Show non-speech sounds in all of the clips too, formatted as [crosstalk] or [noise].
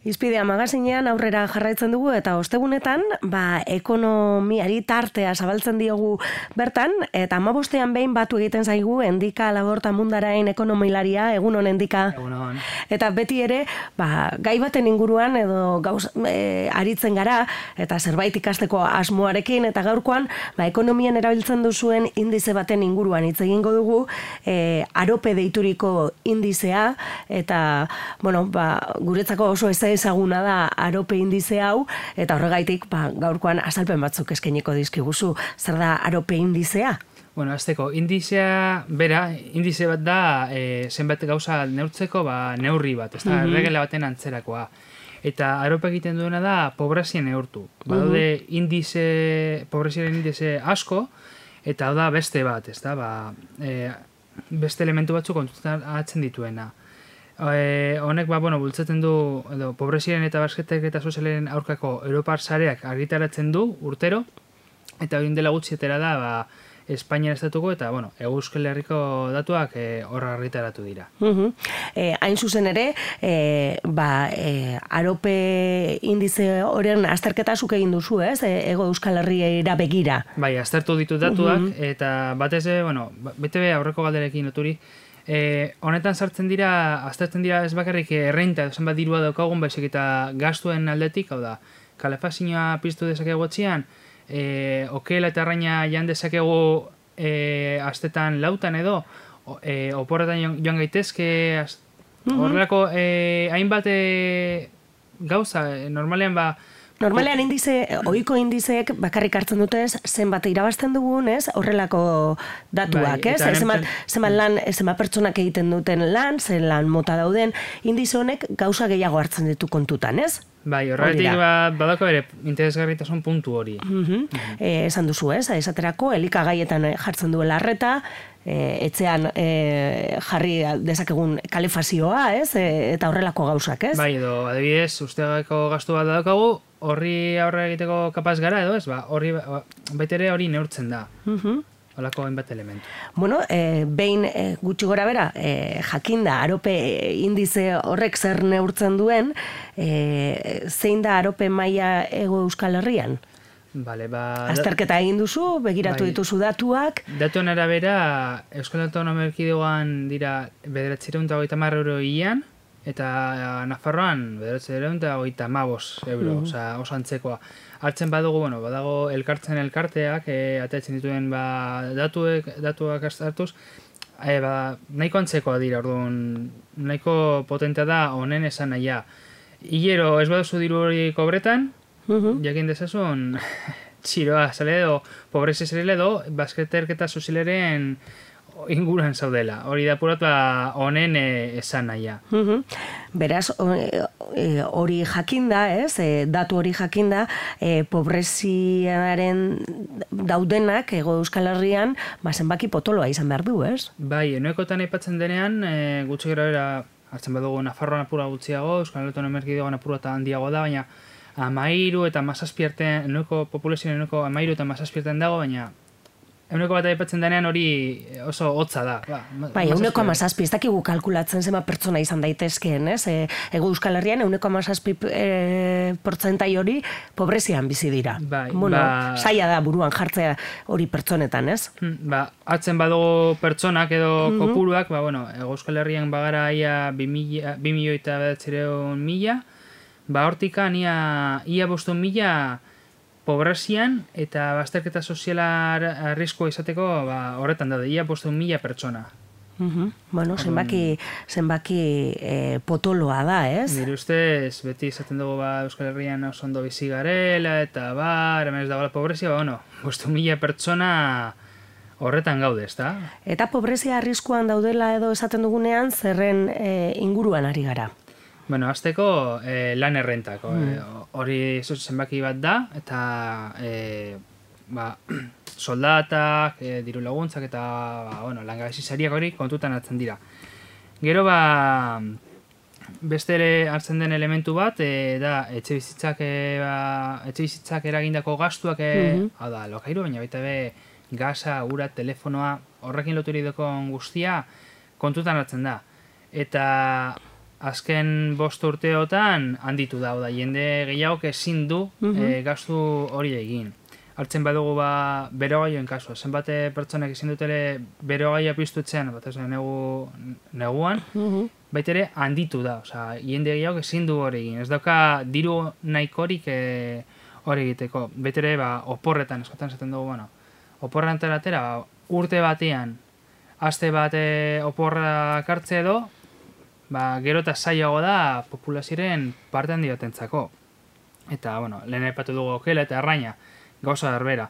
Izpidea magazinean aurrera jarraitzen dugu eta ostegunetan ba, ekonomiari tartea zabaltzen diogu bertan eta amabostean behin batu egiten zaigu endika laborta mundarain ekonomilaria egun honen endika. Eta beti ere ba, gai baten inguruan edo gauz, e, aritzen gara eta zerbait ikasteko asmoarekin eta gaurkoan ba, ekonomian erabiltzen duzuen indize baten inguruan hitz egingo dugu e, arope deituriko indizea eta bueno, ba, guretzako oso ez ezaguna da arope indize hau, eta horregaitik ba, gaurkoan azalpen batzuk eskeniko dizkiguzu, zer da arope indizea? Bueno, azteko, indizea, bera, indize bat da, e, zenbat gauza neurtzeko, ba, neurri bat, ez da, mm regele baten antzerakoa. Eta arope egiten duena da, pobrezien neurtu. Badaude mm -hmm. indize, pobrezien indize asko, eta da beste bat, ez da, ba, e, beste elementu batzuk kontutzen atzen dituena. E, honek ba, bueno, bultzaten du edo, pobreziren eta basketek eta sozialen aurkako Europar sareak argitaratzen du urtero eta hori dela gutxietera da ba, Espainian estatuko eta bueno, Euskal Herriko datuak e, horra argitaratu dira. Uh hain zuzen ere, e, ba, e, arope indize horren azterketa zuk egin duzu, ez? E, ego Euskal Herria begira. Bai, aztertu ditu datuak eta batez, bueno, BTV aurreko galderekin oturi, E, honetan sartzen dira, aztertzen dira ez bakarrik errenta, esan bat dirua daukagun, baizik eta gastuen aldetik, hau da, kalefazioa piztu dezakegu atzian, e, okela eta arraina jan dezakegu e, astetan lautan edo, e, oporretan joan gaitezke, az, mm horrelako, e, hainbat e, gauza, normalean ba, Normalean indize, ohiko indizeek bakarrik hartzen dute ez, zenbat irabazten dugun, ez, horrelako datuak, bai, ez? Zenbat, zenbat lan, zenbat pertsonak egiten duten lan, zen lan mota dauden, indize honek gauza gehiago hartzen ditu kontutan, ez? Bai, horretik ba, badako ere interesgarritasun puntu hori. Mm esan duzu, ez? Esaterako, elikagaietan jartzen duela arreta, e, etxean e, jarri dezakegun kalefazioa, ez? E, eta horrelako gauzak, ez? Bai, edo, adibidez, usteagako gastu bat daukagu, horri aurre egiteko kapaz gara edo ez, ba, horri ba, baitere hori neurtzen da. Mm Olako hainbat elementu. Bueno, e, behin e, gutxi gora bera, e, jakinda, arope indize horrek zer neurtzen duen, e, zein da arope maila ego euskal herrian? Vale, ba, Azterketa egin duzu, begiratu bai, dituzu datuak. Datuen arabera, Euskal Autonomia Erkidegoan dira bederatzireun eta euro ian, eta eh, Nafarroan bederatze dira eta oita mabos euro, mm -hmm. oso antzekoa. Hartzen badugu, bueno, badago elkartzen elkarteak, e, atatzen dituen ba, datuek, datuak hartuz, e, ba, nahiko antzekoa dira, orduan, nahiko potentea da honen esan naia. Hilero, ez baduzu diru hori kobretan, mm jakin dezazun, [laughs] txiroa, zale edo, pobreze zere edo, basketerketa sozialeren inguruan zaudela. Hori da purata honen e, esan naia. Beraz, e, hori jakinda, ez? E, datu hori jakinda, e, pobreziaren daudenak ego Euskal Herrian, ba, zenbaki potoloa izan behar du, ez? Bai, enoekotan aipatzen denean, e, gutxi gara bera, hartzen badugu Nafarroan apura gutxiago, Euskal Herrian emerkidegoan apura eta handiago da, baina amairu eta mazazpierten, enoeko populazioan enoeko amairu eta mazazpierten dago, baina Euneko bat aipatzen denean hori oso hotza da. Ba, bai, euneko amazazpi, ez dakigu kalkulatzen zema pertsona izan daitezkeen, ez? E, ego Euskal Herrian, euneko amazazpi e, portzentai hori pobrezian bizi dira. Bai, bueno, ba... Saia da buruan jartzea hori pertsonetan, ez? Hmm, ba, atzen badugu pertsonak edo mm kopuruak, ba, bueno, ego Euskal Herrian bagara ia bi milio eta bedatzereun mila, ba, hortikan ia, ia bostun mila, pobrezian eta bazterketa soziala arriskoa izateko ba, horretan da, ia postu mila pertsona. Uhum. Bueno, zenbaki, zenbaki e, potoloa da, ez? Nire ustez, beti izaten dugu ba, Euskal Herrian oso ondo bizi garela, eta ba, hemen ez dagoela pobrezia, ba, bueno, postu mila pertsona horretan gaude, ez da? Eta pobrezia arriskuan daudela edo esaten dugunean, zerren e, inguruan ari gara? Bueno, azteko e, lan errentako. Mm. E, hori zenbaki bat da, eta e, ba, [clears throat] soldatak, e, diru laguntzak, eta ba, bueno, langabezi zariak hori kontutan hartzen dira. Gero, ba, beste ere hartzen den elementu bat, e, da, etxe bizitzak, e, ba, etxe bizitzak eragindako gastuak, e, mm hau da, lokairu, baina baita be, gaza, ura, telefonoa, horrekin loturidoko guztia, kontutan hartzen da. Eta azken bost urteotan handitu da, da jende gehiago ezin du eh, gastu hori egin. Hartzen badugu ba berogaioen kasua, zenbate pertsonek ezin dutele berogaia piztutzen, bat ez negu, neguan, Mhm. baita ere handitu da, osea, jende gehiago ezin du hori egin. Ez dauka diru nahikorik eh, hori egiteko. Baita ere, ba, oporretan, eskatzen zaten dugu, bueno, oporretan atera, ba, urte batean, aste bat eh, oporra kartze edo, ba, gero eta zailago da populazioaren parte handi batentzako. Eta, bueno, lehen aipatu dugu okela eta arraina, gauza berbera.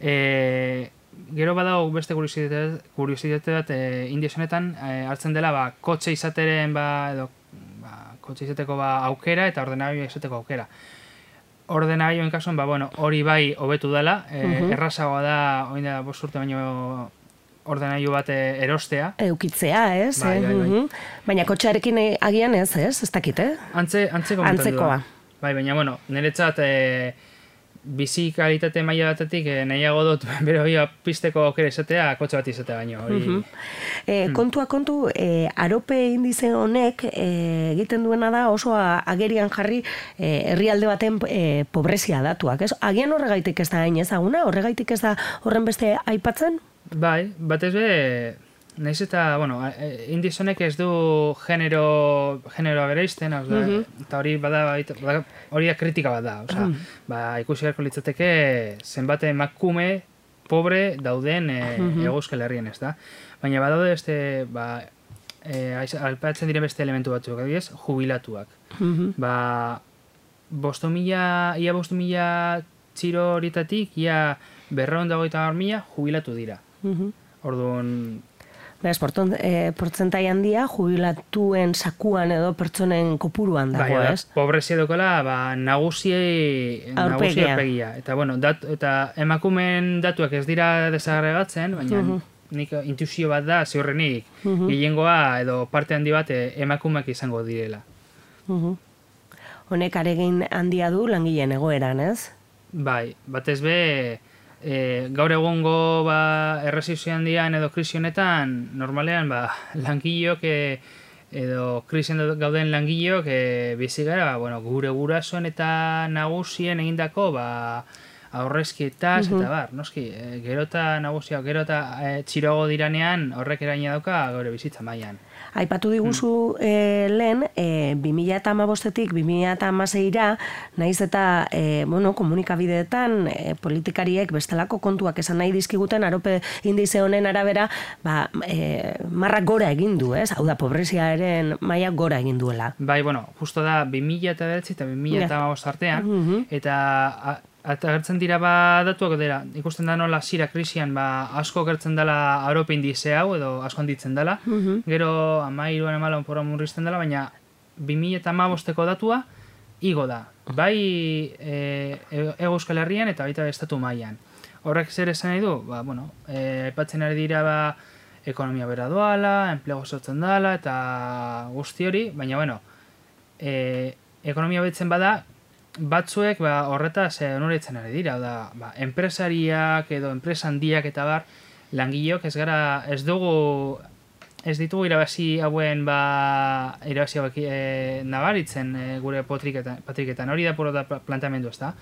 E, gero badago beste kuriositate, kuriositate bat e, indies honetan e, hartzen dela ba, kotxe izateren ba, edo ba, kotxe izateko ba, aukera eta ordenagailu izateko aukera. Ordenagailoen kasuan, ba, bueno, hori bai hobetu dela, e, Mhm. errazagoa da, oin da, bost urte baino ordenagailu bat e, erostea. Eukitzea, ez? Bai, eh? bai, bai. Mhm. Baina kotxearekin eh, agian ez, ez? Ez dakit, eh? Antze, antzeko Antzekoa. Bai, baina, bueno, niretzat e, bizi kalitate maila batetik e, nahiago dut [laughs] bero pisteko aukera izatea, kotxe bat izatea baino. Hori. E, Hmm. kontua kontu, e, arope indize honek e, egiten duena da oso agerian jarri e, herrialde baten e, pobrezia datuak, ez? Agian horregaitik ez da hain ezaguna, horregaitik ez da horren beste aipatzen? Bai, batez be, naiz eta, bueno, e, indiz honek ez du genero, generoa bereizten, hau da, Mhm. eta hori bada, hori kritika bat da, osea, ba, ikusi beharko litzateke zenbate emakume pobre dauden e, Mhm. Hego Euskal Herrian, ez da? Baina badaude beste, ba, e, alpatzen diren beste elementu batzuk, adibidez, jubilatuak. Mhm. Ba, bostu mila, ia bostu mila txiro horitatik, ia berreun dagoita mila jubilatu dira. Mhm. Orduan, Beraz, porton, e, portzentai handia jubilatuen sakuan edo pertsonen kopuruan dago, bai, ez? pobrezia dokala, ba, nagusiei, nagusi Aurpegia. aurpegia. Eta, bueno, dat, eta emakumen datuak ez dira desagregatzen, baina Mhm. nik intuizio bat da, ziurrenik, Mhm. gehiengoa edo parte handi bat eh, emakumeak izango direla. Mhm. Honek aregin handia du langileen egoeran, ez? Bai, batez be, e, gaur egungo ba, erresizio handian edo krisi honetan, normalean, ba, [laughs] langileok e, edo krisian gauden langileok e, bizi gara, ba, bueno, gure gurasoen eta nagusien egindako ba, aurrezkietaz eta bar, noski, e, gero eta nagusia, gero eta e, txirogo diranean horrek eraina dauka gaur bizitza mailan. Aipatu diguzu e, lehen, e, 2008-etik 2008-ra, naiz eta e, bueno, komunikabideetan e, politikariek bestelako kontuak esan nahi dizkiguten, arope indize honen arabera, ba, e, marrak gora egin du, ez? Hau da, pobreziaren maila gora egin duela. Bai, bueno, justo da 2000 eta beratzi eta 2000 eta artean, Mhm. eta a- agertzen dira ba datuak dira, ikusten da nola zira krisian ba asko gertzen dela Europa indize hau edo asko handitzen dela, Mhm. gero amairuan amalan porra murrizten dela, baina 2000 eta datua igo da. Bai e, e, Ego Euskal Herrian eta baita estatu mailan. Horrek zer esan nahi du? Ba, bueno, e, aipatzen ari dira ba, ekonomia bera doala, enplego sortzen dala eta guzti hori, baina bueno, e, ekonomia betzen bada, batzuek ba, horretaz e, onoritzen ari dira, da, ba, enpresariak edo enpresa handiak eta bar, langileok ez gara, ez dugu, ez ditugu irabazi hauen ba, irabazi hauek e, nabaritzen e, gure potriketan, patriketan, hori da puro da pla- planteamendu ez da.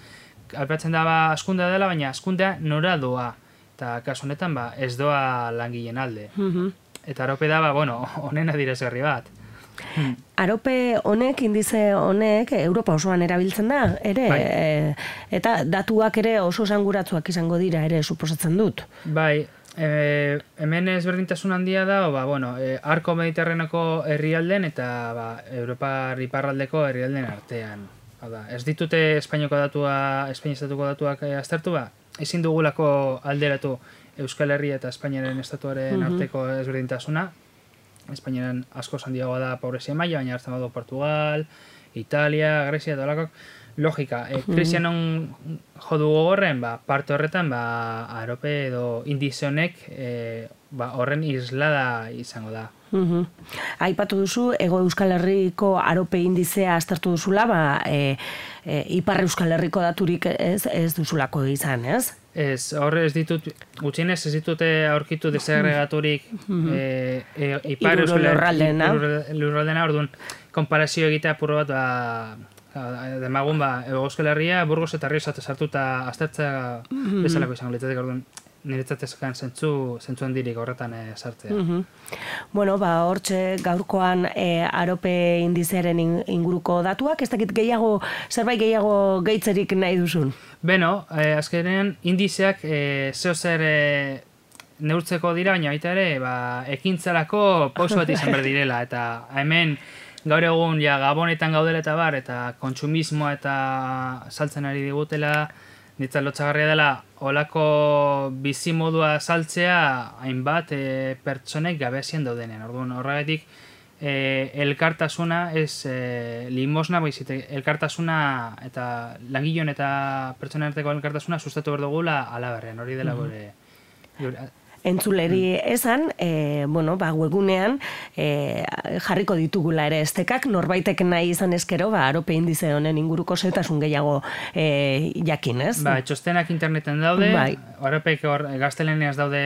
Aipatzen da ba, askundea dela, baina askundea nora doa. Eta kasu honetan ba, ez doa langileen alde. Mhm. Eta arope da, ba, bueno, [laughs] honen adirazgarri bat. Hmm. Arope honek, indize honek, Europa osoan erabiltzen da, ere, Bai. e, eta datuak ere oso esanguratsuak izango dira, ere, suposatzen dut. Bai, e, hemen ezberdintasun handia da, ba, bueno, e, arko mediterreneko herrialden eta ba, Europa iparraldeko herrialden artean. Hau da, ez ditute Espainiako datua, Espainia estatuko datuak e, aztertu ba, ezin dugulako alderatu Euskal Herria eta Espainiaren estatuaren arteko ezberdintasuna. Espainiaren asko handiagoa da pobrezia maila, baina hartzen badu Portugal, Italia, Grecia eta olakok. Logika, e, krisian non jodu gogorren, ba, parte horretan, ba, arope edo indize honek e, ba, horren islada izango da. Mhm. Aipatu duzu, ego Euskal Herriko arope indizea aztertu duzula, ba, e, e, Ipar Euskal Herriko daturik ez, ez duzulako izan, ez? Ez, horre ez ditut, gutxienez ez ditute aurkitu desagregaturik e, e, Ipar Euskal lurraldeena. Herri- lurraldena, orduan, konparazio egitea apur bat, ba, demagun, ba, Euskal Herria, Burgos eta Rio esate sartuta aztertzea bezalako izango litzatek, orduan, niretzat ezkan zentzu, zentzu handirik horretan e, sartzea. Mhm. Bueno, ba, hortxe gaurkoan e, arope indizearen in- inguruko datuak, ez dakit gehiago, zerbait gehiago geitzerik nahi duzun. Beno, eh, azkenean indizeak eh, zeo zer eh, neurtzeko dira, baina baita ere, ba, ekintzarako pauso bat izan behar direla, [laughs] eta hemen gaur egun ja gabonetan gaudela eta bar, eta kontsumismoa eta saltzen ari digutela, nitzat lotxagarria dela, olako bizimodua saltzea hainbat e, pertsonek gabezian daudenean. Orduan, horregatik, e, elkartasuna ez e, limosna baizik elkartasuna eta langileon eta pertsonen arteko elkartasuna sustatu behar dugula alaberrean, hori dela gure, gure Entzuleri esan, e, bueno, ba, webunean e, jarriko ditugula ere estekak, norbaitek nahi izan eskero, ba, arope indize honen inguruko zetasun gehiago e, jakin, ez? Ba, txostenak interneten daude, Bai. horrepek hor gazteleneaz daude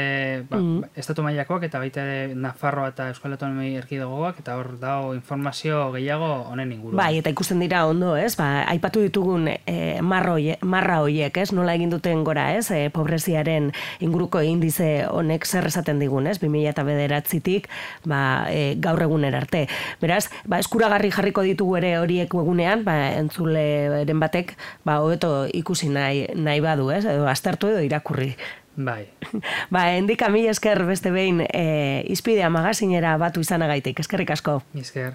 ba, estatu mailakoak eta baita Nafarroa eta Euskal Autonomia Erkidegoak eta hor dago informazio gehiago honen inguruan. Bai, eta ikusten dira ondo, ez? Ba, aipatu ditugun e, marra, hoie, marra hoiek, ez? Nola egin duten gora, ez? E, pobreziaren inguruko indize honek zer esaten digun, ez? 2000 eta bederatzitik, ba, e, gaur egunera arte. Beraz, ba, eskuragarri jarriko ditugu ere horiek egunean, ba, entzuleren batek, ba, hobeto ikusi nahi, nahi badu, ez? Edo aztertu edo irakurri. Bai. [laughs] Ba, endika mila esker beste behin e, izpidea magazinera batu izanagaitik, eskerrik asko. Esker.